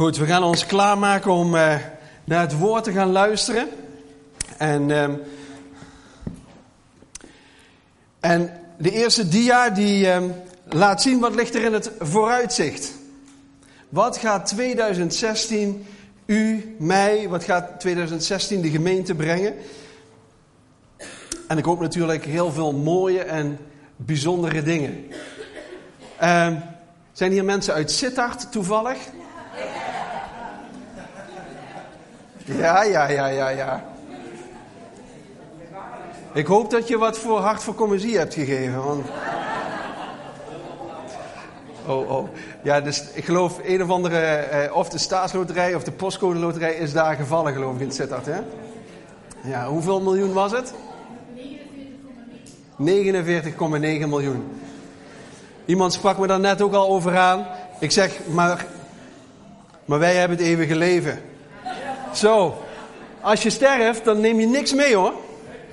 Goed, we gaan ons klaarmaken om uh, naar het woord te gaan luisteren. En, uh, en de eerste dia die uh, laat zien wat ligt er in het vooruitzicht. Wat gaat 2016 u, mij, wat gaat 2016 de gemeente brengen? En ik hoop natuurlijk heel veel mooie en bijzondere dingen. Uh, zijn hier mensen uit Sittard toevallig? Ja, ja, ja, ja, ja. Ik hoop dat je wat voor hart voor commissie hebt gegeven. Want... Oh, oh. Ja, dus ik geloof een of andere, eh, of de staatsloterij of de postcode loterij is daar gevallen, geloof ik, in Sittard, hè? Ja, hoeveel miljoen was het? 49,9 miljoen. Iemand sprak me daar net ook al over aan. Ik zeg, maar, maar wij hebben het eeuwige leven. Zo, als je sterft, dan neem je niks mee hoor.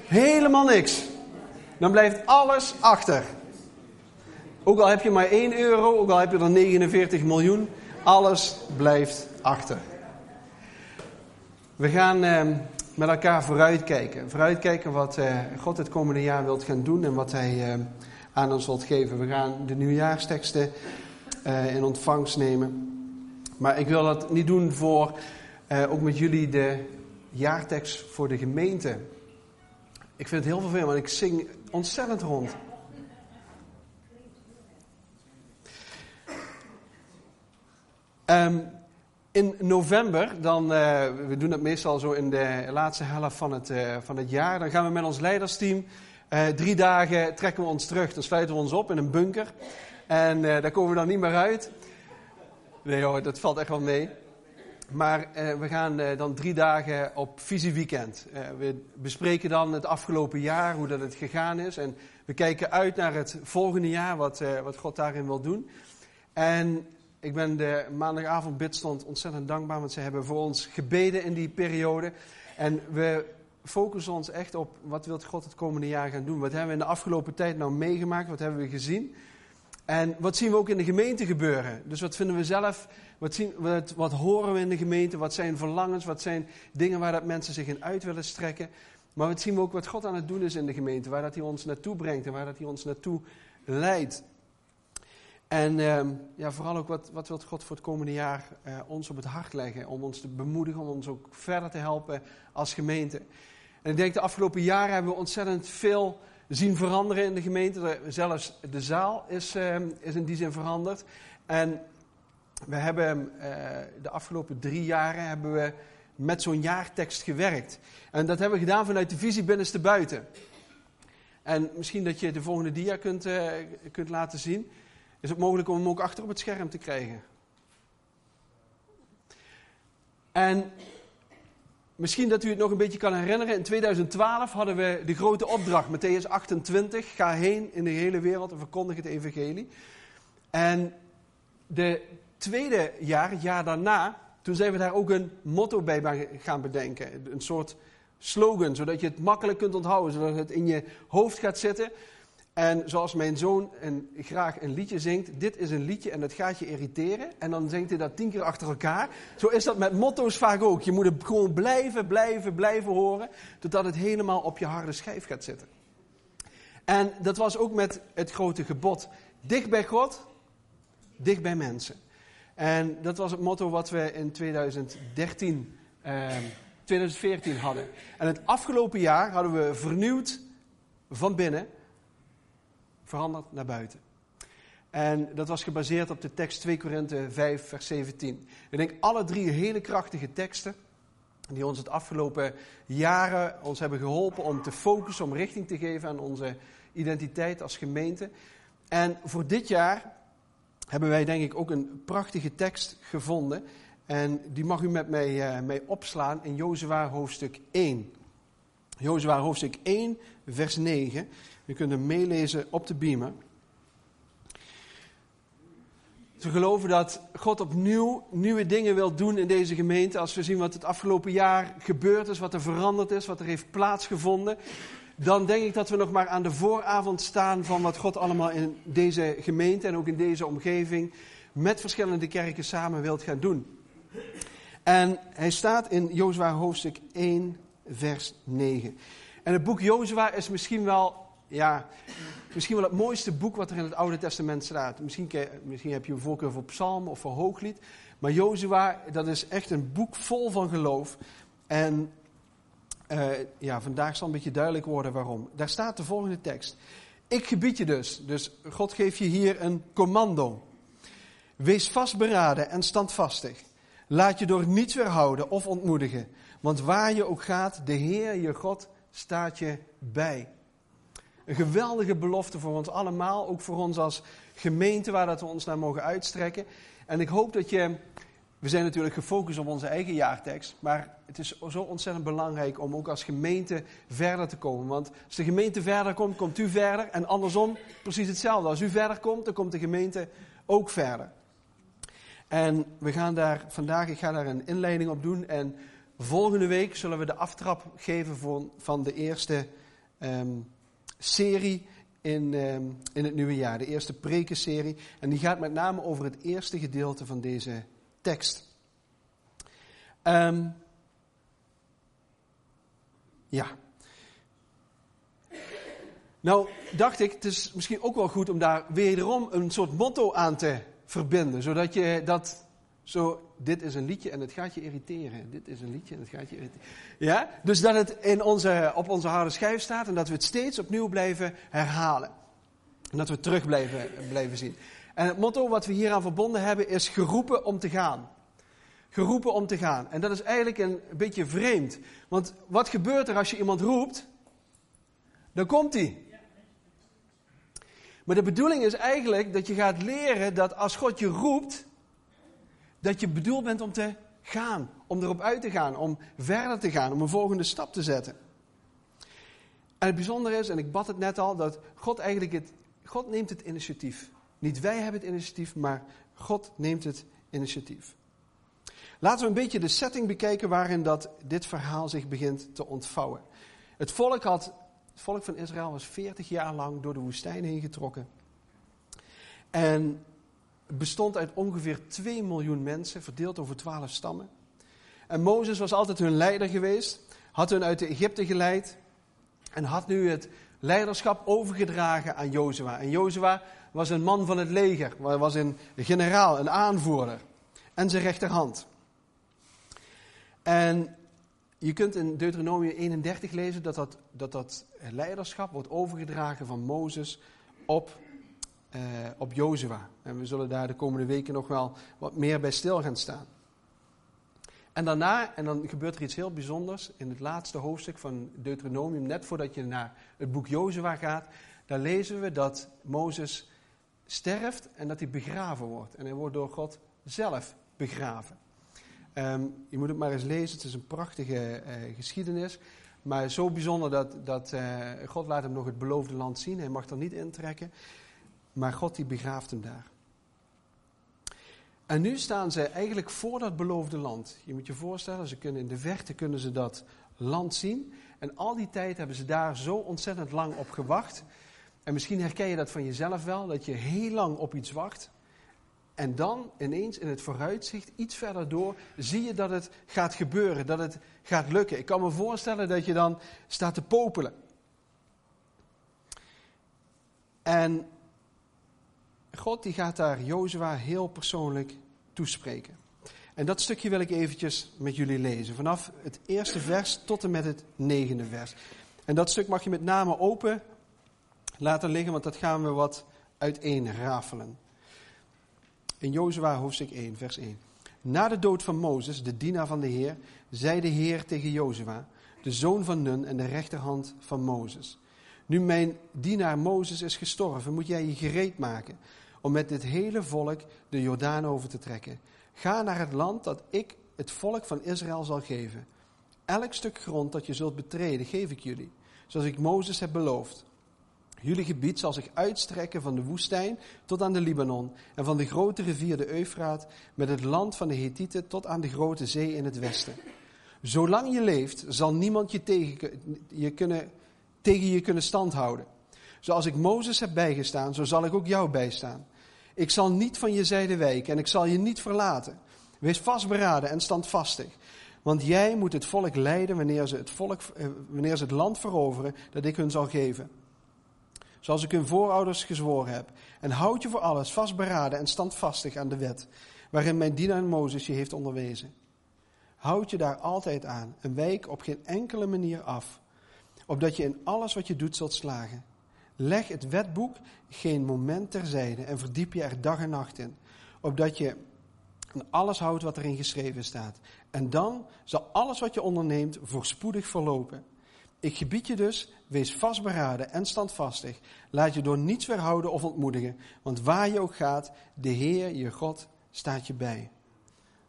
Helemaal niks. Dan blijft alles achter. Ook al heb je maar 1 euro, ook al heb je er 49 miljoen, alles blijft achter. We gaan eh, met elkaar vooruitkijken. Vooruitkijken wat eh, God het komende jaar wilt gaan doen en wat Hij eh, aan ons wilt geven. We gaan de nieuwjaarsteksten uh, in ontvangst nemen. Maar ik wil dat niet doen voor uh, ook met jullie de jaartekst voor de gemeente. Ik vind het heel vervelend, want ik zing ontzettend rond. Um, in november, dan, uh, we doen dat meestal zo in de laatste helft van het, uh, van het jaar, dan gaan we met ons leidersteam drie dagen trekken we ons terug. Dan sluiten we ons op in een bunker en daar komen we dan niet meer uit. Nee hoor, dat valt echt wel mee. Maar we gaan dan drie dagen op visieweekend. we bespreken dan het afgelopen jaar, hoe dat het gegaan is. En we kijken uit naar het volgende jaar, wat, wat God daarin wil doen. En ik ben de maandagavond bidstond ontzettend dankbaar, want ze hebben voor ons gebeden in die periode. En we focussen ons echt op wat wil God het komende jaar gaan doen. Wat hebben we in de afgelopen tijd nou meegemaakt? Wat hebben we gezien? En wat zien we ook in de gemeente gebeuren? Dus wat vinden we zelf? Wat, zien, wat, horen we in de gemeente? Wat zijn verlangens? Wat zijn dingen waar dat mensen zich in uit willen strekken? Maar wat zien we ook wat God aan het doen is in de gemeente? Waar dat hij ons naartoe brengt en waar dat hij ons naartoe leidt. En uh, ja, vooral ook wat, wat wil God voor het komende jaar uh, ons op het hart leggen. Om ons te bemoedigen, om ons ook verder te helpen als gemeente. En ik denk de afgelopen jaren hebben we ontzettend veel zien veranderen in de gemeente. Zelfs de zaal is, uh, is in die zin veranderd. En we hebben uh, de afgelopen drie jaren hebben we met zo'n jaartekst gewerkt. En dat hebben we gedaan vanuit de visie binnenste buiten. En misschien dat je de volgende dia kunt, uh, kunt laten zien. Is het mogelijk om hem ook achter op het scherm te krijgen? En misschien dat u het nog een beetje kan herinneren. In 2012 hadden we de grote opdracht, Matthäus 28. Ga heen in de hele wereld en verkondig het evangelie. En de tweede jaar, het jaar daarna, toen zijn we daar ook een motto bij gaan bedenken. Een soort slogan, zodat je het makkelijk kunt onthouden, zodat het in je hoofd gaat zitten. En zoals mijn zoon een, graag een liedje zingt, dit is een liedje en dat gaat je irriteren. En dan zingt hij dat tien keer achter elkaar. Zo is dat met motto's vaak ook. Je moet het gewoon blijven, blijven, blijven horen, totdat het helemaal op je harde schijf gaat zitten. En dat was ook met het grote gebod. Dicht bij God, dicht bij mensen. En dat was het motto wat we in 2013, eh, 2014 hadden. En het afgelopen jaar hadden we vernieuwd van binnen veranderd naar buiten. En dat was gebaseerd op de tekst 2 Korinthe 5, vers 17. Ik denk alle drie hele krachtige teksten. Die ons het afgelopen jaren ons hebben geholpen om te focussen, om richting te geven aan onze identiteit als gemeente. En voor dit jaar hebben wij denk ik ook een prachtige tekst gevonden. En die mag u met mij, uh, mee opslaan in Jozua hoofdstuk 1. Jozua hoofdstuk 1, vers 9. U kunt hem meelezen op de beamer. We geloven dat God opnieuw nieuwe dingen wil doen in deze gemeente. Als we zien wat het afgelopen jaar gebeurd is, wat er veranderd is, wat er heeft plaatsgevonden. Dan denk ik dat we nog maar aan de vooravond staan van wat God allemaal in deze gemeente en ook in deze omgeving met verschillende kerken samen wilt gaan doen. En hij staat in Jozua hoofdstuk 1, vers 9. En het boek Jozua is misschien wel, ja, misschien wel het mooiste boek wat er in het Oude Testament staat. Misschien, misschien heb je een voorkeur voor psalm of voor hooglied. Maar Jozua, dat is echt een boek vol van geloof. En uh, ja, vandaag zal een beetje duidelijk worden waarom. Daar staat de volgende tekst. Ik gebied je dus. Dus God geeft je hier een commando. Wees vastberaden en standvastig. Laat je door niets weerhouden of ontmoedigen. Want waar je ook gaat, de Heer je God staat je bij. Een geweldige belofte voor ons allemaal, ook voor ons als gemeente waar dat we ons naar mogen uitstrekken. En ik hoop dat je, we zijn natuurlijk gefocust op onze eigen jaartekst, maar het is zo ontzettend belangrijk om ook als gemeente verder te komen. Want als de gemeente verder komt, komt u verder en andersom precies hetzelfde. Als u verder komt, dan komt de gemeente ook verder. En we gaan daar vandaag, ik ga daar een inleiding op doen. En volgende week zullen we de aftrap geven voor, van de eerste um, serie in, um, in het nieuwe jaar. De eerste prekenserie. En die gaat met name over het eerste gedeelte van deze tekst. Um, ja. Nou, dacht ik, het is misschien ook wel goed om daar wederom een soort motto aan te verbinden. Zodat je dat zo, dit is een liedje en het gaat je irriteren. Dit is een liedje en het gaat je irriteren. Ja? Dus dat het in onze, op onze harde schijf staat en dat we het steeds opnieuw blijven herhalen. En dat we het terug blijven, blijven zien. En het motto wat we hier aan verbonden hebben is geroepen om te gaan. Geroepen om te gaan. En dat is eigenlijk een beetje vreemd. Want wat gebeurt er als je iemand roept? Dan komt hij. Maar de bedoeling is eigenlijk dat je gaat leren dat als God je roept, dat je bedoeld bent om te gaan, om erop uit te gaan, om verder te gaan, om een volgende stap te zetten. En het bijzondere is, en ik bad het net al, dat God eigenlijk het, God neemt het initiatief. Niet wij hebben het initiatief, maar God neemt het initiatief. Laten we een beetje de setting bekijken waarin dat dit verhaal zich begint te ontvouwen. Het volk had het volk van Israël was 40 jaar lang door de woestijn heen getrokken. En bestond uit ongeveer 2 miljoen mensen, verdeeld over 12 stammen. En Mozes was altijd hun leider geweest, had hun uit Egypte geleid en had nu het leiderschap overgedragen aan Jozua. En Jozua was een man van het leger, was een generaal, een aanvoerder en zijn rechterhand. En je kunt in Deuteronomium 31 lezen dat dat, dat dat leiderschap wordt overgedragen van Mozes op, uh, op Jozua. En we zullen daar de komende weken nog wel wat meer bij stil gaan staan. En daarna, en dan gebeurt er iets heel bijzonders, in het laatste hoofdstuk van Deuteronomium, net voordat je naar het boek Jozua gaat, daar lezen we dat Mozes sterft en dat hij begraven wordt. En hij wordt door God zelf begraven. Um, je moet het maar eens lezen, het is een prachtige uh, geschiedenis. Maar zo bijzonder dat, dat uh, God laat hem nog het beloofde land zien. Hij mag er niet intrekken. Maar God die begraaft hem daar. En nu staan ze eigenlijk voor dat beloofde land. Je moet je voorstellen, ze kunnen in de verte kunnen ze dat land zien. En al die tijd hebben ze daar zo ontzettend lang op gewacht. En misschien herken je dat van jezelf wel, dat je heel lang op iets wacht. En dan ineens in het vooruitzicht, iets verder door, zie je dat het gaat gebeuren, dat het gaat lukken. Ik kan me voorstellen dat je dan staat te popelen. En God die gaat daar Jozua heel persoonlijk toespreken. En dat stukje wil ik eventjes met jullie lezen. Vanaf het eerste vers tot en met het negende vers. En dat stuk mag je met name open laten liggen, want dat gaan we wat uiteen rafelen. In Jozua hoofdstuk 1, vers 1. Na de dood van Mozes, de dienaar van de Heer, zei de Heer tegen Jozua, de zoon van Nun en de rechterhand van Mozes. Nu mijn dienaar Mozes is gestorven, moet jij je gereed maken om met dit hele volk de Jordaan over te trekken. Ga naar het land dat ik het volk van Israël zal geven. Elk stuk grond dat je zult betreden, geef ik jullie, zoals ik Mozes heb beloofd. Jullie gebied zal zich uitstrekken van de woestijn tot aan de Libanon en van de grote rivier de Eufraat met het land van de Hethieten tot aan de grote zee in het westen. Zolang je leeft zal niemand je tegen je kunnen, tegen je kunnen standhouden. Zoals ik Mozes heb bijgestaan, zo zal ik ook jou bijstaan. Ik zal niet van je zijde wijken en ik zal je niet verlaten. Wees vastberaden en standvastig. Want jij moet het volk leiden wanneer ze het, volk, eh, wanneer ze het land veroveren dat ik hun zal geven. Zoals ik hun voorouders gezworen heb. En houd je voor alles vastberaden en standvastig aan de wet, waarin mijn dienaar Mozes je heeft onderwezen. Houd je daar altijd aan en wijk op geen enkele manier af, opdat je in alles wat je doet zult slagen. Leg het wetboek geen moment terzijde en verdiep je er dag en nacht in, opdat je aan alles houdt wat erin geschreven staat. En dan zal alles wat je onderneemt voorspoedig verlopen. Ik gebied je dus, wees vastberaden en standvastig. Laat je door niets weerhouden of ontmoedigen, want waar je ook gaat, de Heer, je God, staat je bij.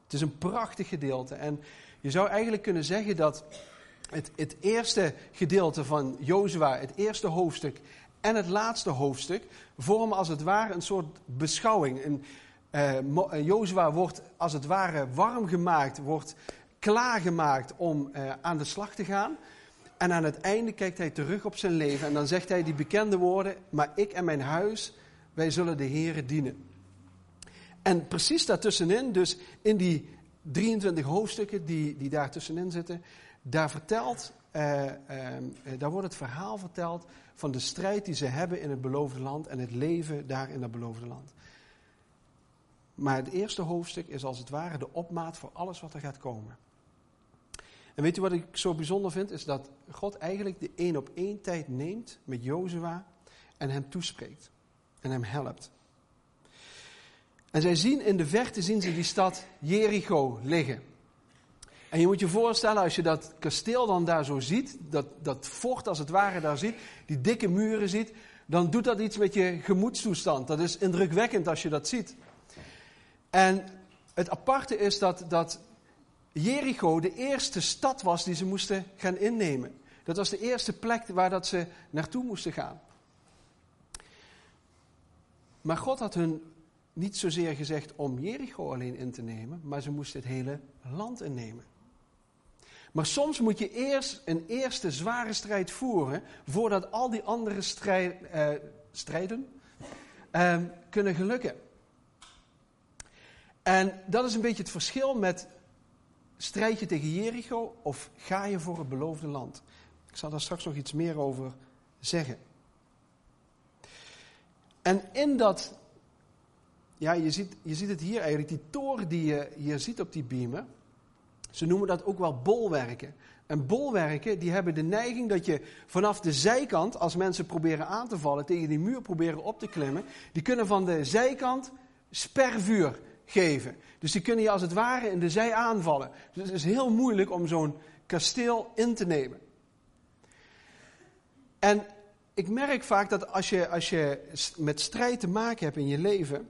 Het is een prachtig gedeelte en je zou eigenlijk kunnen zeggen dat het, het eerste gedeelte van Jozua, het eerste hoofdstuk en het laatste hoofdstuk, vormen als het ware een soort beschouwing. Een, uh, Jozua wordt als het ware warm gemaakt, wordt klaargemaakt om uh, aan de slag te gaan. En aan het einde kijkt hij terug op zijn leven en dan zegt hij die bekende woorden, maar ik en mijn huis, wij zullen de Here dienen. En precies daartussenin, dus in die 23 hoofdstukken die, die daar tussenin zitten, daar, vertelt, uh, uh, daar wordt het verhaal verteld van de strijd die ze hebben in het beloofde land en het leven daar in dat beloofde land. Maar het eerste hoofdstuk is als het ware de opmaat voor alles wat er gaat komen. En weet u wat ik zo bijzonder vind? Is dat God eigenlijk de één op één tijd neemt met Jozua en hem toespreekt. En hem helpt. En zij zien in de verte zien ze die stad Jericho liggen. En je moet je voorstellen, als je dat kasteel dan daar zo ziet, dat, dat fort als het ware daar ziet, die dikke muren ziet, dan doet dat iets met je gemoedstoestand. Dat is indrukwekkend als je dat ziet. En het aparte is dat, dat Jericho de eerste stad was die ze moesten gaan innemen. Dat was de eerste plek waar dat ze naartoe moesten gaan. Maar God had hun niet zozeer gezegd om Jericho alleen in te nemen, maar ze moesten het hele land innemen. Maar soms moet je eerst een eerste zware strijd voeren voordat al die andere strijd, eh, strijden eh, kunnen gelukken. En dat is een beetje het verschil met strijd je tegen Jericho of ga je voor het beloofde land. Ik zal daar straks nog iets meer over zeggen. En in dat, ja, je ziet, je ziet het hier eigenlijk, die toren die je hier ziet op die beamer. Ze noemen dat ook wel bolwerken. En bolwerken die hebben de neiging dat je vanaf de zijkant, als mensen proberen aan te vallen, tegen die muur proberen op te klimmen, die kunnen van de zijkant spervuur geven. Dus die kunnen je als het ware in de zij aanvallen. Dus het is heel moeilijk om zo'n kasteel in te nemen. En ik merk vaak dat als je, als je met strijd te maken hebt in je leven,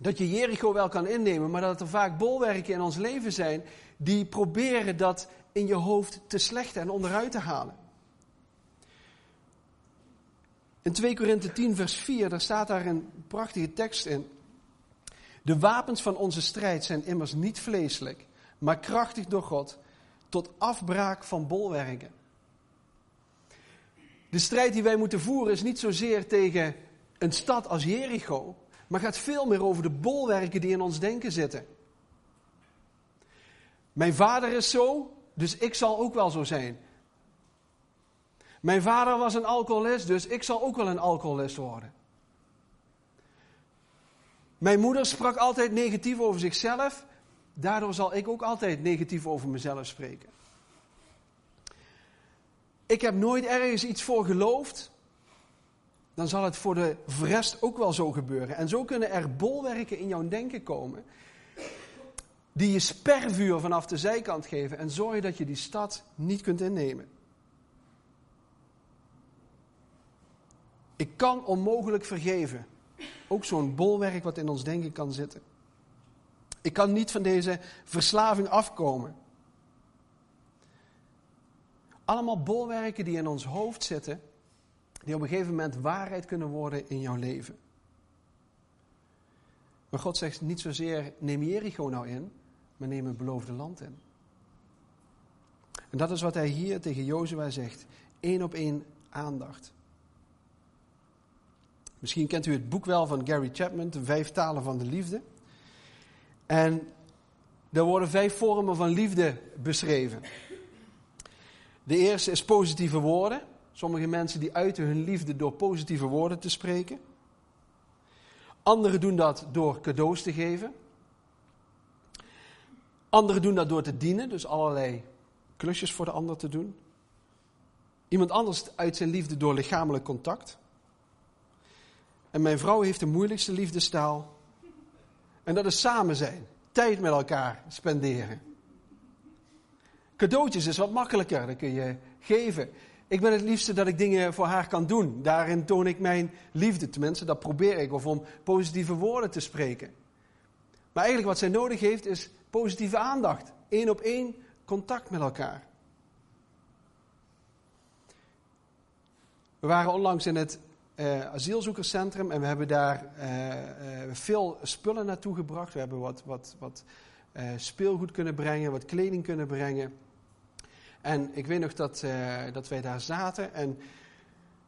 dat je Jericho wel kan innemen, maar dat er vaak bolwerken in ons leven zijn die proberen dat in je hoofd te slechten en onderuit te halen. In 2 Korinthe 10, vers 4, daar staat daar een prachtige tekst in. De wapens van onze strijd zijn immers niet vleeselijk, maar krachtig door God tot afbraak van bolwerken. De strijd die wij moeten voeren is niet zozeer tegen een stad als Jericho, maar gaat veel meer over de bolwerken die in ons denken zitten. Mijn vader is zo, dus ik zal ook wel zo zijn. Mijn vader was een alcoholist, dus ik zal ook wel een alcoholist worden. Mijn moeder sprak altijd negatief over zichzelf, daardoor zal ik ook altijd negatief over mezelf spreken. Ik heb nooit ergens iets voor geloofd, dan zal het voor de rest ook wel zo gebeuren. En zo kunnen er bolwerken in jouw denken komen, die je spervuur vanaf de zijkant geven en zorgen dat je die stad niet kunt innemen. Ik kan onmogelijk vergeven. Ook zo'n bolwerk wat in ons denken kan zitten. Ik kan niet van deze verslaving afkomen. Allemaal bolwerken die in ons hoofd zitten, die op een gegeven moment waarheid kunnen worden in jouw leven. Maar God zegt niet zozeer neem Jericho nou in, maar neem het beloofde land in. En dat is wat hij hier tegen Jozua zegt. Eén op één aandacht. Misschien kent u het boek wel van Gary Chapman, De Vijf Talen van de Liefde. En Daar worden vijf vormen van liefde beschreven. De eerste is positieve woorden. Sommige mensen die uiten hun liefde door positieve woorden te spreken. Anderen doen dat door cadeaus te geven. Anderen doen dat door te dienen, dus allerlei klusjes voor de ander te doen. Iemand anders uit zijn liefde door lichamelijk contact. En mijn vrouw heeft de moeilijkste liefdestaal. En dat is samen zijn. Tijd met elkaar spenderen. Cadeautjes is wat makkelijker, dat kun je geven. Ik ben het liefste dat ik dingen voor haar kan doen. Daarin toon ik mijn liefde. Tenminste, dat probeer ik. Of om positieve woorden te spreken. Maar eigenlijk wat zij nodig heeft is positieve aandacht. Eén op één contact met elkaar. We waren onlangs in het uh, asielzoekerscentrum en we hebben daar uh, uh, veel spullen naartoe gebracht. We hebben wat, wat, wat speelgoed kunnen brengen, wat kleding kunnen brengen. En ik weet nog dat, dat wij daar zaten en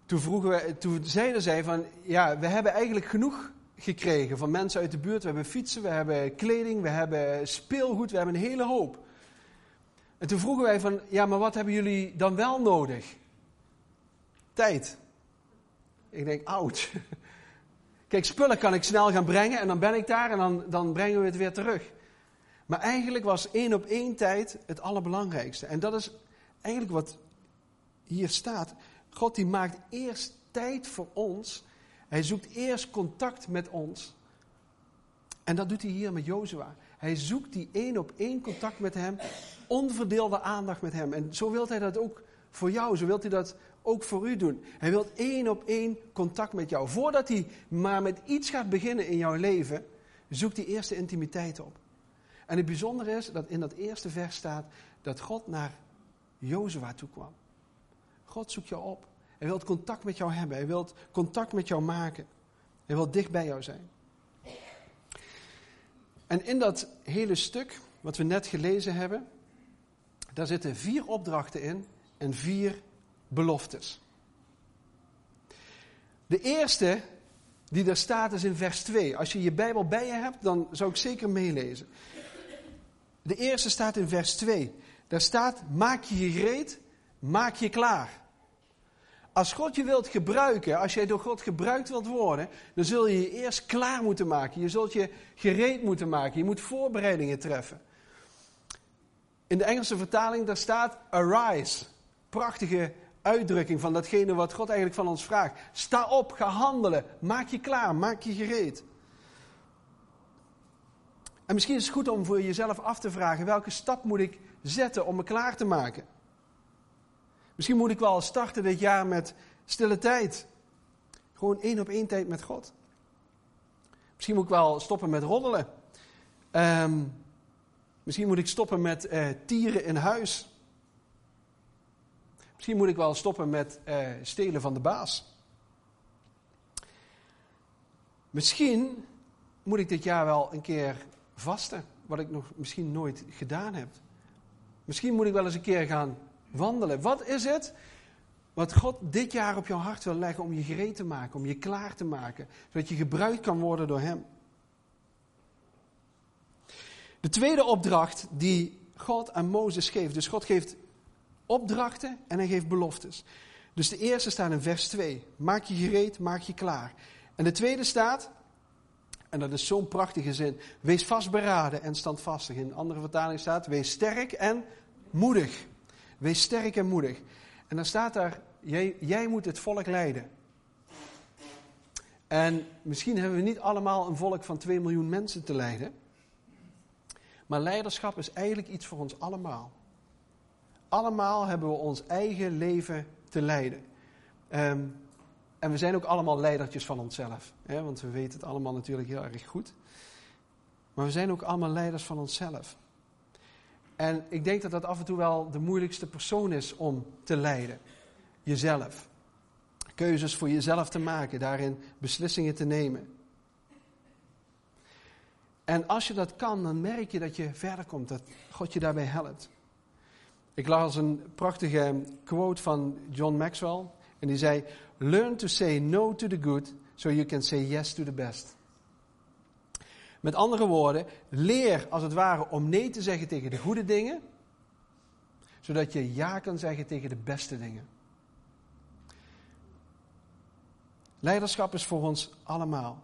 toen, vroegen we, toen zeiden zij van, ja, we hebben eigenlijk genoeg gekregen van mensen uit de buurt. We hebben fietsen, we hebben kleding, we hebben speelgoed, we hebben een hele hoop. En toen vroegen wij van, ja, maar wat hebben jullie dan wel nodig? Tijd. Ik denk, oud. Kijk, spullen kan ik snel gaan brengen en dan ben ik daar en dan, dan brengen we het weer terug. Maar eigenlijk was één op één tijd het allerbelangrijkste. En dat is eigenlijk wat hier staat. God die maakt eerst tijd voor ons. Hij zoekt eerst contact met ons. En dat doet hij hier met Jozua. Hij zoekt die één op één contact met hem, onverdeelde aandacht met hem. En zo wil hij dat ook voor jou, zo wil hij dat ook voor u doen. Hij wil één op één contact met jou. Voordat hij maar met iets gaat beginnen in jouw leven, zoekt hij eerst de intimiteit op. En het bijzondere is dat in dat eerste vers staat dat God naar Jozua toe kwam. God zoekt jou op. Hij wil contact met jou hebben. Hij wil contact met jou maken. Hij wil dicht bij jou zijn. En in dat hele stuk, wat we net gelezen hebben, daar zitten vier opdrachten in en vier beloftes. De eerste die daar staat is in vers 2. Als je je Bijbel bij je hebt, dan zou ik zeker meelezen. De eerste staat in vers 2. Daar staat: maak je gereed, maak je klaar. Als God je wilt gebruiken, als jij door God gebruikt wilt worden, dan zul je je eerst klaar moeten maken. Je zult je gereed moeten maken. Je moet voorbereidingen treffen. In de Engelse vertaling daar staat arise. Prachtige uitdrukking van datgene wat God eigenlijk van ons vraagt. Sta op, ga handelen, maak je klaar, maak je gereed. En misschien is het goed om voor jezelf af te vragen: welke stap moet ik zetten om me klaar te maken? Misschien moet ik wel starten dit jaar met stille tijd. Gewoon één op één tijd met God. Misschien moet ik wel stoppen met roddelen. Um, misschien moet ik stoppen met uh, tieren in huis. Misschien moet ik wel stoppen met uh, stelen van de baas. Misschien moet ik dit jaar wel een keer vasten, wat ik nog misschien nooit gedaan heb. Misschien moet ik wel eens een keer gaan wandelen. Wat is het wat God dit jaar op jouw hart wil leggen om je gereed te maken, om je klaar te maken, zodat je gebruikt kan worden door Hem? De tweede opdracht die God aan Mozes geeft. Dus God geeft opdrachten en hij geeft beloftes. Dus de eerste staat in vers 2. Maak je gereed, maak je klaar. En de tweede staat, en dat is zo'n prachtige zin. Wees vastberaden en standvastig. In een andere vertaling staat, wees sterk en moedig. Wees sterk en moedig. En dan staat daar, jij, jij moet het volk leiden. En misschien hebben we niet allemaal een volk van 2 miljoen mensen te leiden. Maar leiderschap is eigenlijk iets voor ons allemaal. Allemaal hebben we ons eigen leven te leiden. Ehm, en we zijn ook allemaal leidertjes van onszelf. Hè, want we weten het allemaal natuurlijk heel erg goed. Maar we zijn ook allemaal leiders van onszelf. En ik denk dat dat af en toe wel de moeilijkste persoon is om te leiden. Jezelf. Keuzes voor jezelf te maken, daarin beslissingen te nemen. En als je dat kan, dan merk je dat je verder komt, dat God je daarbij helpt. Ik las een prachtige quote van John Maxwell. En die zei: Learn to say no to the good, so you can say yes to the best. Met andere woorden, leer als het ware om nee te zeggen tegen de goede dingen, zodat je ja kan zeggen tegen de beste dingen. Leiderschap is voor ons allemaal.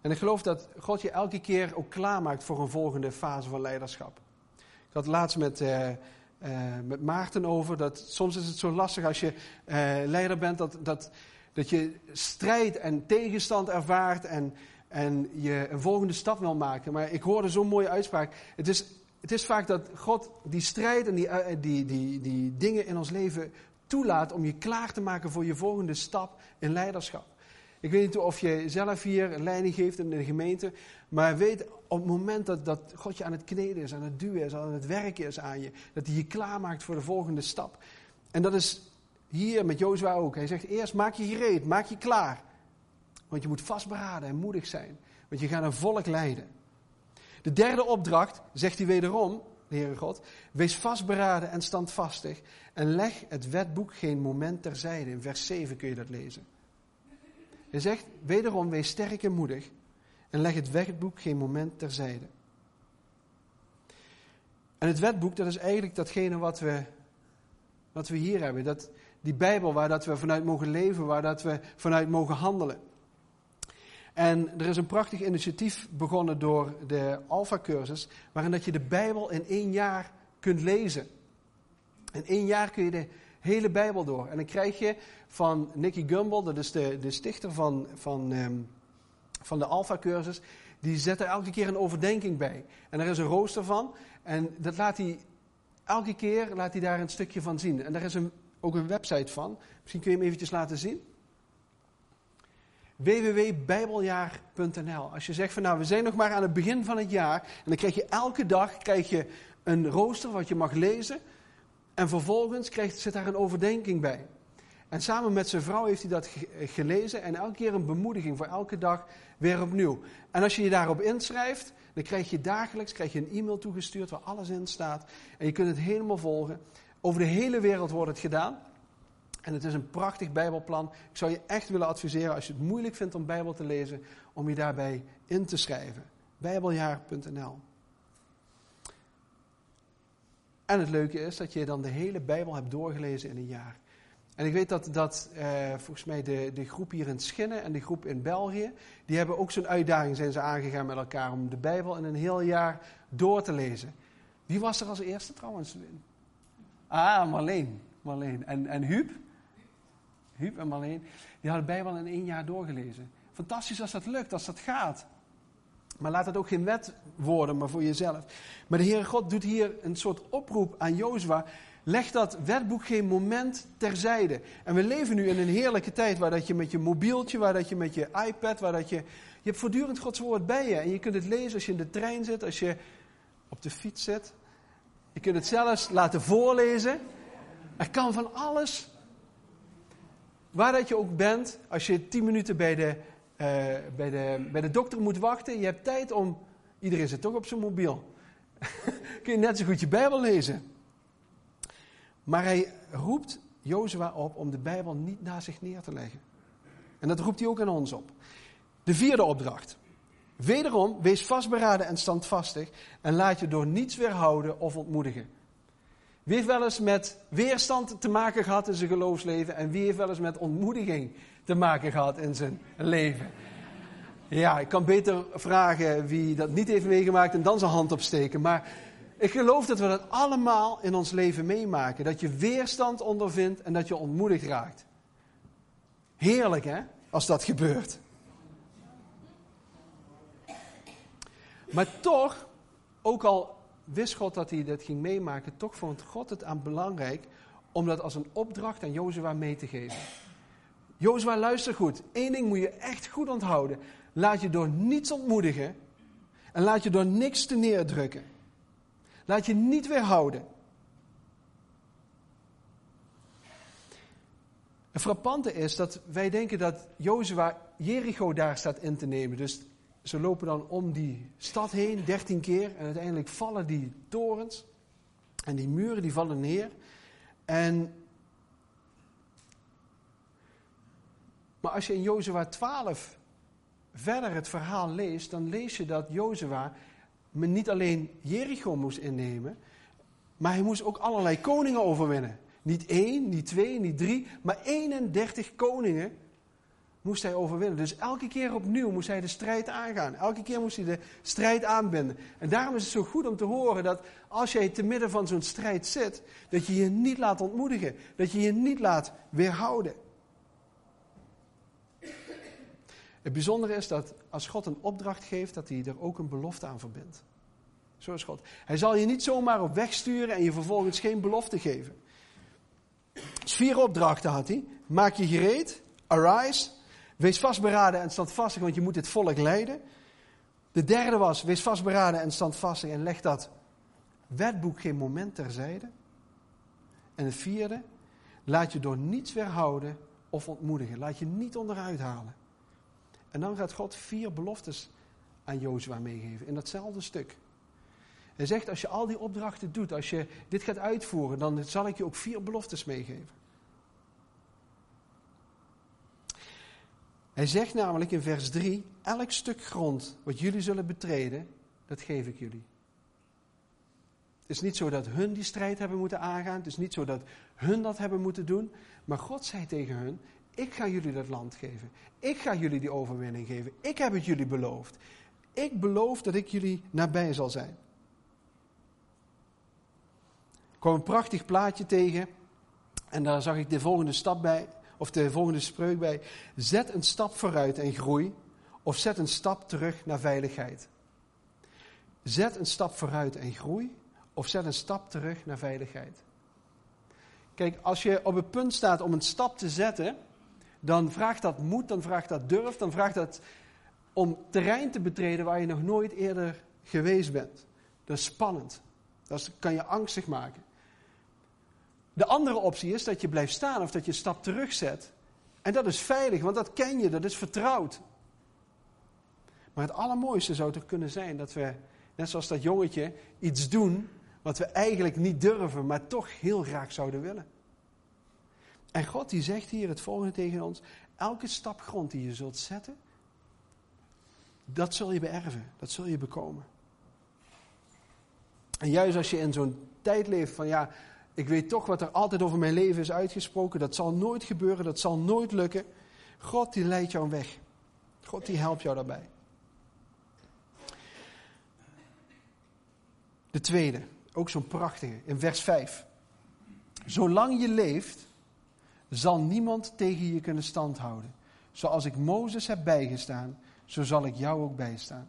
En ik geloof dat God je elke keer ook klaarmaakt voor een volgende fase van leiderschap. Ik had laatst met, uh, uh, met Maarten over dat soms is het zo lastig als je uh, leider bent dat, dat, dat je strijd en tegenstand ervaart en, en je een volgende stap wil maken. Maar ik hoorde zo'n mooie uitspraak. Het is, het is vaak dat God die strijd en die, die, die, die dingen in ons leven toelaat om je klaar te maken voor je volgende stap in leiderschap. Ik weet niet of je zelf hier leiding geeft in de gemeente. Maar weet op het moment dat, God je aan het kneden is, aan het duwen is, aan het werken is aan je. Dat hij je klaarmaakt voor de volgende stap. En dat is hier met Jozua ook. Hij zegt eerst maak je gereed, maak je klaar. Want je moet vastberaden en moedig zijn. Want je gaat een volk leiden. De derde opdracht zegt hij wederom, de Heere God. Wees vastberaden en standvastig. En leg het wetboek geen moment terzijde. In vers 7 kun je dat lezen. Hij zegt wederom, wees sterk en moedig en leg het wetboek geen moment terzijde. En het wetboek, dat is eigenlijk datgene wat we, wat we hier hebben. Dat, die Bijbel waar dat we vanuit mogen leven, waar dat we vanuit mogen handelen. En er is een prachtig initiatief begonnen door de Alpha-cursus, waarin dat je de Bijbel in één jaar kunt lezen. In één jaar kun je de hele Bijbel door. En dan krijg je van Nicky Gumbel, dat is de, de stichter van, van, um, van de Alpha-cursus, die zet er elke keer een overdenking bij. En er is een rooster van. En dat laat hij, elke keer laat hij daar een stukje van zien. En daar is ook een website van. Misschien kun je hem eventjes laten zien www.bijbeljaar.nl. Als je zegt van nou, we zijn nog maar aan het begin van het jaar. En dan krijg je elke dag krijg je een rooster wat je mag lezen. En vervolgens krijgt, zit daar een overdenking bij. En samen met zijn vrouw heeft hij dat gelezen en elke keer een bemoediging voor elke dag weer opnieuw. En als je je daarop inschrijft, dan krijg je dagelijks krijg je een e-mail toegestuurd waar alles in staat. En je kunt het helemaal volgen. Over de hele wereld wordt het gedaan. En het is een prachtig Bijbelplan. Ik zou je echt willen adviseren, als je het moeilijk vindt om Bijbel te lezen, om je daarbij in te schrijven. Bijbeljaar.nl En het leuke is dat je dan de hele Bijbel hebt doorgelezen in een jaar. En ik weet dat, dat eh, volgens mij de, de groep hier in Schinnen en de groep in België, die hebben ook zo'n uitdaging, zijn ze aangegaan met elkaar om de Bijbel in een heel jaar door te lezen. Wie was er als eerste trouwens? Ah, Marleen. Marleen. En, en Huub? Huub en Marleen, die hadden de Bijbel in één jaar doorgelezen. Fantastisch als dat lukt, als dat gaat. Maar laat het ook geen wet worden, maar voor jezelf. Maar de Heere God doet hier een soort oproep aan Jozua. Leg dat wetboek geen moment terzijde. En we leven nu in een heerlijke tijd waar dat je met je mobieltje, waar dat je met je iPad, waar dat je... Je hebt voortdurend Gods woord bij je. En je kunt het lezen als je in de trein zit, als je op de fiets zit. Je kunt het zelfs laten voorlezen. Er kan van alles. Waar dat je ook bent, als je tien minuten bij de, uh, bij, de, bij de dokter moet wachten, je hebt tijd om. Iedereen zit toch op zijn mobiel. Kun je net zo goed je Bijbel lezen. Maar hij roept Jozua op om de Bijbel niet naast zich neer te leggen. En dat roept hij ook aan ons op. De vierde opdracht. Wederom, wees vastberaden en standvastig en laat je door niets weerhouden of ontmoedigen. Wie heeft wel eens met weerstand te maken gehad in zijn geloofsleven en wie heeft wel eens met ontmoediging te maken gehad in zijn leven? Ja, ik kan beter vragen wie dat niet heeft meegemaakt en dan zijn hand opsteken. Maar ik geloof dat we dat allemaal in ons leven meemaken. Dat je weerstand ondervindt en dat je ontmoedigd raakt. Heerlijk hè, als dat gebeurt. Maar toch, ook al wist God dat hij dat ging meemaken, toch vond God het aan belangrijk om dat als een opdracht aan Jozua mee te geven. Jozua, luister goed. Eén ding moet je echt goed onthouden. Laat je door niets ontmoedigen en laat je door niks te neerdrukken. Laat je niet weerhouden. Het frappante is dat wij denken dat Jozua Jericho daar staat in te nemen. Dus ze lopen dan om die stad heen, dertien keer. En uiteindelijk vallen die torens en die muren die vallen neer. En, maar als je in Jozua 12 verder het verhaal leest, dan lees je dat Jozua niet alleen Jericho moest innemen, maar hij moest ook allerlei koningen overwinnen. Niet één, niet twee, niet drie, maar 31 koningen moest hij overwinnen. Dus elke keer opnieuw moest hij de strijd aangaan. Elke keer moest hij de strijd aanbinden. En daarom is het zo goed om te horen dat als jij te midden van zo'n strijd zit, dat je je niet laat ontmoedigen. Dat je je niet laat weerhouden. Het bijzondere is dat als God een opdracht geeft, dat hij er ook een belofte aan verbindt. Zo is God. Hij zal je niet zomaar op weg sturen en je vervolgens geen belofte geven. Dus vier opdrachten had hij. Maak je gereed, arise, wees vastberaden en standvastig, want je moet dit volk leiden. De derde was, wees vastberaden en standvastig en leg dat wetboek geen moment terzijde. En het vierde, laat je door niets weerhouden of ontmoedigen. Laat je niet onderuit halen. En dan gaat God vier beloftes aan Jozua meegeven in datzelfde stuk. Hij zegt, als je al die opdrachten doet, als je dit gaat uitvoeren, dan zal ik je ook vier beloftes meegeven. Hij zegt namelijk in vers 3, elk stuk grond wat jullie zullen betreden, dat geef ik jullie. Het is niet zo dat hun die strijd hebben moeten aangaan, het is niet zo dat hun dat hebben moeten doen, maar God zei tegen hun, ik ga jullie dat land geven. Ik ga jullie die overwinning geven. Ik heb het jullie beloofd. Ik beloof dat ik jullie nabij zal zijn. Ik kwam een prachtig plaatje tegen. En daar zag ik de volgende stap bij, of de volgende spreuk bij. Zet een stap vooruit en groei, of zet een stap terug naar veiligheid. Zet een stap vooruit en groei, of zet een stap terug naar veiligheid. Kijk, als je op het punt staat om een stap te zetten, dan vraagt dat moed, dan vraagt dat durf, dan vraagt dat om terrein te betreden waar je nog nooit eerder geweest bent. Dat is spannend. Dat kan je angstig maken. De andere optie is dat je blijft staan of dat je een stap terugzet. En dat is veilig, want dat ken je, dat is vertrouwd. Maar het allermooiste zou toch kunnen zijn dat we, net zoals dat jongetje, iets doen wat we eigenlijk niet durven, maar toch heel graag zouden willen. En God die zegt hier het volgende tegen ons. Elke stap grond die je zult zetten, dat zul je beërven, dat zul je bekomen. En juist als je in zo'n tijd leeft van ja, ik weet toch wat er altijd over mijn leven is uitgesproken, dat zal nooit gebeuren, dat zal nooit lukken. God die leidt jou weg. God die helpt jou daarbij. De tweede, ook zo'n prachtige, in vers 5. Zolang je leeft, zal niemand tegen je kunnen standhouden. Zoals ik Mozes heb bijgestaan, zo zal ik jou ook bijstaan.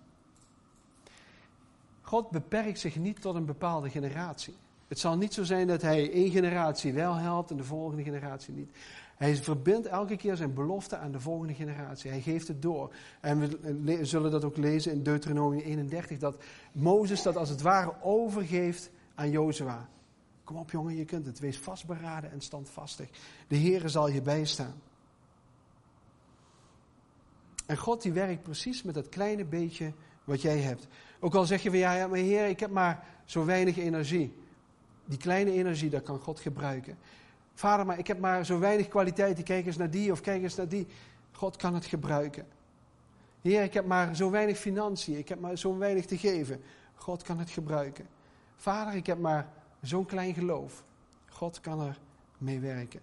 God beperkt zich niet tot een bepaalde generatie. Het zal niet zo zijn dat hij één generatie wel helpt en de volgende generatie niet. Hij verbindt elke keer zijn belofte aan de volgende generatie. Hij geeft het door. En we zullen dat ook lezen in Deuteronomie 31, dat Mozes dat als het ware overgeeft aan Jozua. Kom op jongen, je kunt het. Wees vastberaden en standvastig. De Heere zal je bijstaan. En God die werkt precies met dat kleine beetje wat jij hebt. Ook al zeg je van ja, ja maar Heer, ik heb maar zo weinig energie. Die kleine energie, dat kan God gebruiken. Vader, maar ik heb maar zo weinig kwaliteit. Kijk eens naar die of kijk eens naar die. God kan het gebruiken. Heer, ik heb maar zo weinig financiën. Ik heb maar zo weinig te geven. God kan het gebruiken. Vader, ik heb maar Zo'n klein geloof. God kan er mee werken.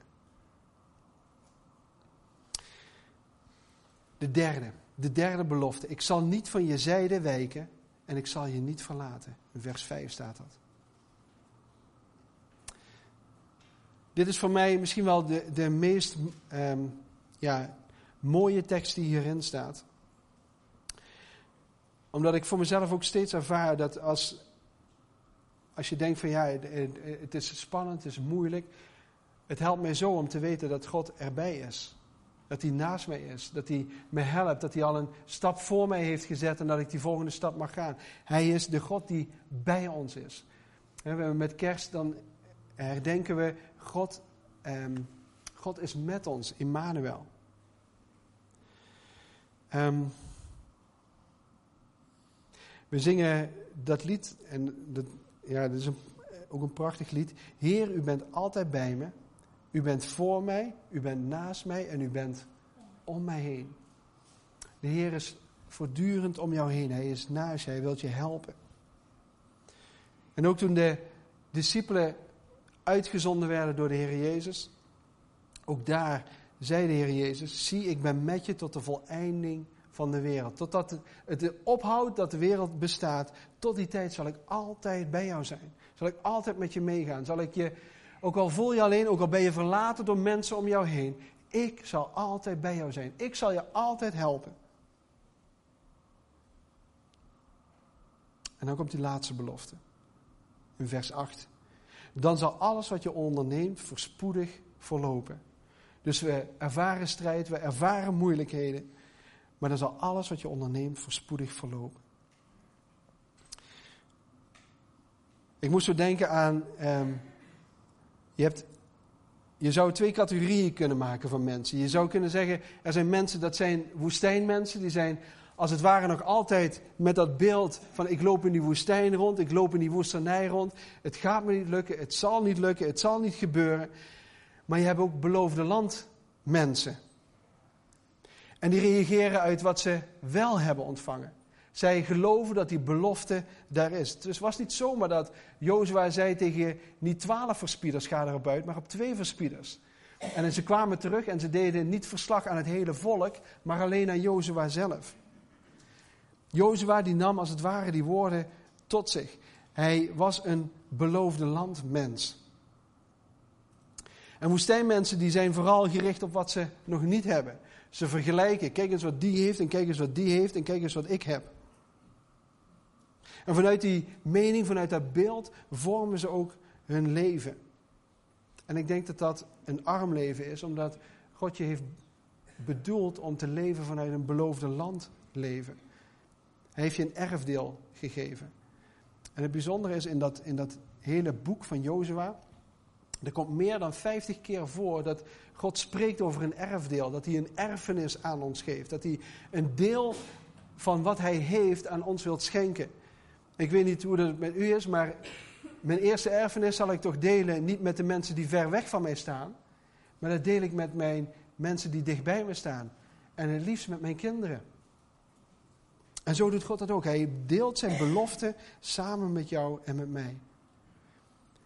De derde, de derde belofte. Ik zal niet van je zijde wijken en ik zal je niet verlaten. In vers 5 staat dat. Dit is voor mij misschien wel de, de meest ehm, ja, mooie tekst die hierin staat. Omdat ik voor mezelf ook steeds ervaar dat als, als je denkt van ja, het is spannend, het is moeilijk. Het helpt mij zo om te weten dat God erbij is. Dat hij naast mij is. Dat hij me helpt. Dat hij al een stap voor mij heeft gezet en dat ik die volgende stap mag gaan. Hij is de God die bij ons is. Met kerst dan herdenken we God, ehm, God is met ons, Immanuel. Um, we zingen dat lied en dat, ja, dat is een, ook een prachtig lied. Heer, u bent altijd bij me. U bent voor mij, u bent naast mij en u bent om mij heen. De Heer is voortdurend om jou heen. Hij is naast je, hij wil je helpen. En ook toen de discipelen uitgezonden werden door de Heer Jezus, ook daar zei de Heer Jezus, zie ik ben met je tot de voleinding van de wereld. Totdat het ophoudt dat de wereld bestaat, tot die tijd zal ik altijd bij jou zijn. Zal ik altijd met je meegaan. Zal ik je, ook al voel je alleen, ook al ben je verlaten door mensen om jou heen, ik zal altijd bij jou zijn. Ik zal je altijd helpen. En dan komt die laatste belofte. In vers 8. Dan zal alles wat je onderneemt voorspoedig verlopen. Dus we ervaren strijd, we ervaren moeilijkheden. Maar dan zal alles wat je onderneemt voorspoedig verlopen. Ik moest zo denken aan. Um, je, hebt, je zou twee categorieën kunnen maken van mensen. Je zou kunnen zeggen: er zijn mensen dat zijn woestijnmensen, die zijn als het ware nog altijd met dat beeld van ik loop in die woestijn rond, ik loop in die woestenij rond. Het gaat me niet lukken, het zal niet lukken, het zal niet gebeuren. Maar je hebt ook beloofde land mensen. En die reageren uit wat ze wel hebben ontvangen. Zij geloven dat die belofte daar is. Dus was niet zomaar dat Jozua zei tegen niet twaalf verspieders ga erop uit, maar op twee verspieders. En ze kwamen terug en ze deden niet verslag aan het hele volk, maar alleen aan Jozua zelf. Jozua die nam als het ware die woorden tot zich. Hij was een beloofde landmens. En woestijnmensen die zijn vooral gericht op wat ze nog niet hebben. Ze vergelijken. Kijk eens wat die heeft en kijk eens wat die heeft en kijk eens wat ik heb. En vanuit die mening, vanuit dat beeld, vormen ze ook hun leven. En ik denk dat dat een arm leven is, omdat God je heeft bedoeld om te leven vanuit een beloofde land leven. Hij heeft je een erfdeel gegeven. En het bijzondere is in dat, in dat hele boek van Jozua, er komt meer dan 50 keer voor dat God spreekt over een erfdeel, dat hij een erfenis aan ons geeft, dat hij een deel van wat hij heeft aan ons wilt schenken. Ik weet niet hoe dat met u is, maar mijn eerste erfenis zal ik toch delen niet met de mensen die ver weg van mij staan, maar dat deel ik met mijn mensen die dichtbij me staan. En het liefst met mijn kinderen. En zo doet God dat ook. Hij deelt zijn belofte samen met jou en met mij.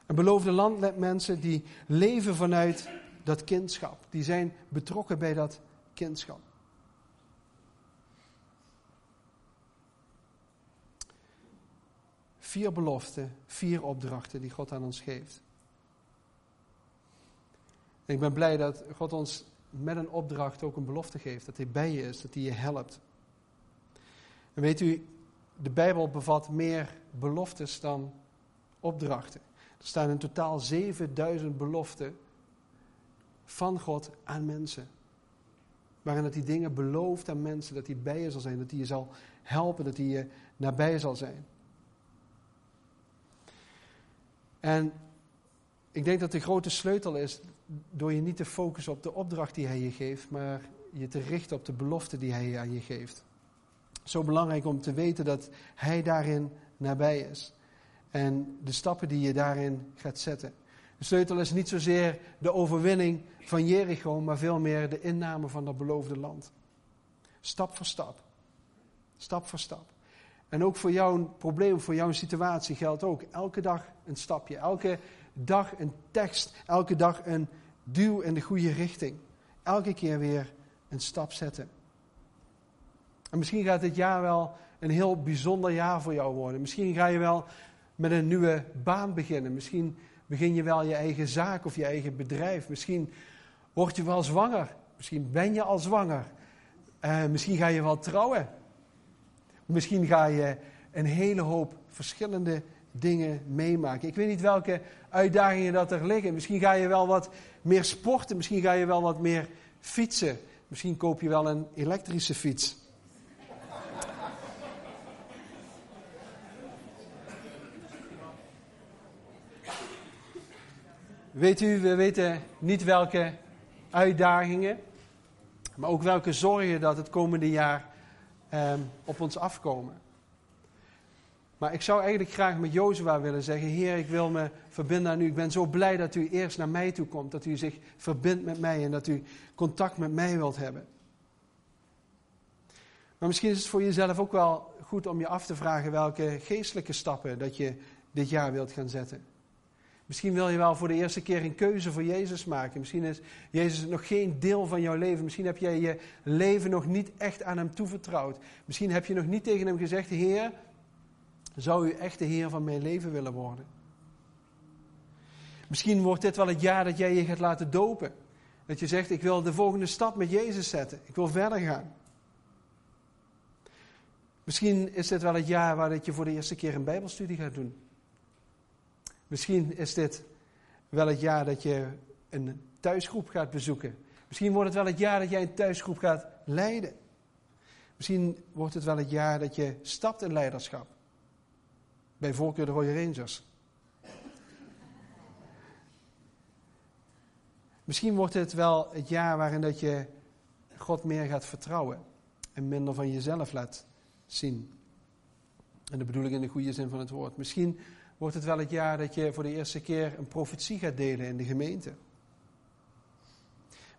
Een beloofde land met mensen die leven vanuit dat kindschap. Die zijn betrokken bij dat kindschap. Vier beloften, vier opdrachten die God aan ons geeft. Ik ben blij dat God ons met een opdracht ook een belofte geeft. Dat hij bij je is, dat hij je helpt. En weet u, de Bijbel bevat meer beloftes dan opdrachten. Er staan in totaal 7000 beloften van God aan mensen. Waarin dat hij dingen belooft aan mensen, dat hij bij je zal zijn, dat hij je zal helpen, dat hij je nabij zal zijn. En ik denk dat de grote sleutel is door je niet te focussen op de opdracht die hij je geeft, maar je te richten op de belofte die hij aan je geeft. Zo belangrijk om te weten dat hij daarin nabij is. En de stappen die je daarin gaat zetten. De sleutel is niet zozeer de overwinning van Jericho, maar veel meer de inname van dat beloofde land. Stap voor stap. Stap voor stap. En ook voor jouw probleem, voor jouw situatie geldt ook elke dag een stapje. Elke dag een tekst. Elke dag een duw in de goede richting. Elke keer weer een stap zetten. En misschien gaat dit jaar wel een heel bijzonder jaar voor jou worden. Misschien ga je wel met een nieuwe baan beginnen. Misschien begin je wel je eigen zaak of je eigen bedrijf. Misschien word je wel zwanger. Misschien ben je al zwanger. Uh, misschien ga je wel trouwen. Misschien ga je een hele hoop verschillende dingen meemaken. Ik weet niet welke uitdagingen dat er liggen. Misschien ga je wel wat meer sporten. Misschien ga je wel wat meer fietsen. Misschien koop je wel een elektrische fiets. Weet u, we weten niet welke uitdagingen, maar ook welke zorgen dat het komende jaar eh, op ons afkomen. Maar ik zou eigenlijk graag met Jozua willen zeggen: Heer, ik wil me verbinden aan u. Ik ben zo blij dat u eerst naar mij toe komt. Dat u zich verbindt met mij en dat u contact met mij wilt hebben. Maar misschien is het voor jezelf ook wel goed om je af te vragen welke geestelijke stappen dat je dit jaar wilt gaan zetten. Misschien wil je wel voor de eerste keer een keuze voor Jezus maken. Misschien is Jezus nog geen deel van jouw leven. Misschien heb jij je leven nog niet echt aan Hem toevertrouwd. Misschien heb je nog niet tegen Hem gezegd: Heer, zou u echt de Heer van mijn leven willen worden? Misschien wordt dit wel het jaar dat jij je gaat laten dopen. Dat je zegt: Ik wil de volgende stap met Jezus zetten. Ik wil verder gaan. Misschien is dit wel het jaar waar je voor de eerste keer een Bijbelstudie gaat doen. Misschien is dit wel het jaar dat je een thuisgroep gaat bezoeken. Misschien wordt het wel het jaar dat jij een thuisgroep gaat leiden. Misschien wordt het wel het jaar dat je stapt in leiderschap. Bij voorkeur de Royal Rangers. Misschien wordt het wel het jaar waarin dat je God meer gaat vertrouwen en minder van jezelf laat zien. En dat bedoel ik in de goede zin van het woord. Misschien wordt het wel het jaar dat je voor de eerste keer een profetie gaat delen in de gemeente.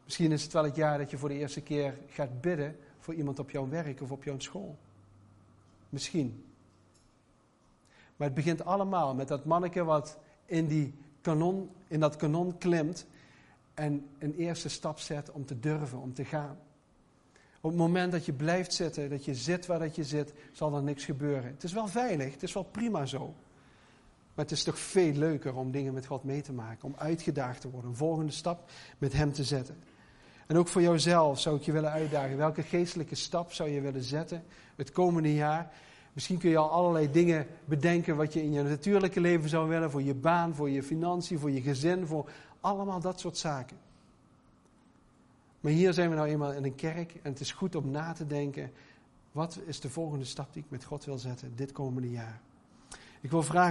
Misschien is het wel het jaar dat je voor de eerste keer gaat bidden voor iemand op jouw werk of op jouw school. Misschien. Maar het begint allemaal met dat manneke wat in, die kanon, in dat kanon klimt en een eerste stap zet om te durven, om te gaan. Op het moment dat je blijft zitten, dat je zit waar dat je zit, zal er niks gebeuren. Het is wel veilig, het is wel prima zo. Maar het is toch veel leuker om dingen met God mee te maken, om uitgedaagd te worden, een volgende stap met Hem te zetten. En ook voor jouzelf zou ik je willen uitdagen. Welke geestelijke stap zou je willen zetten het komende jaar? Misschien kun je al allerlei dingen bedenken wat je in je natuurlijke leven zou willen, voor je baan, voor je financiën, voor je gezin, voor allemaal dat soort zaken. Maar hier zijn we nou eenmaal in een kerk en het is goed om na te denken, wat is de volgende stap die ik met God wil zetten dit komende jaar? Ik wil vragen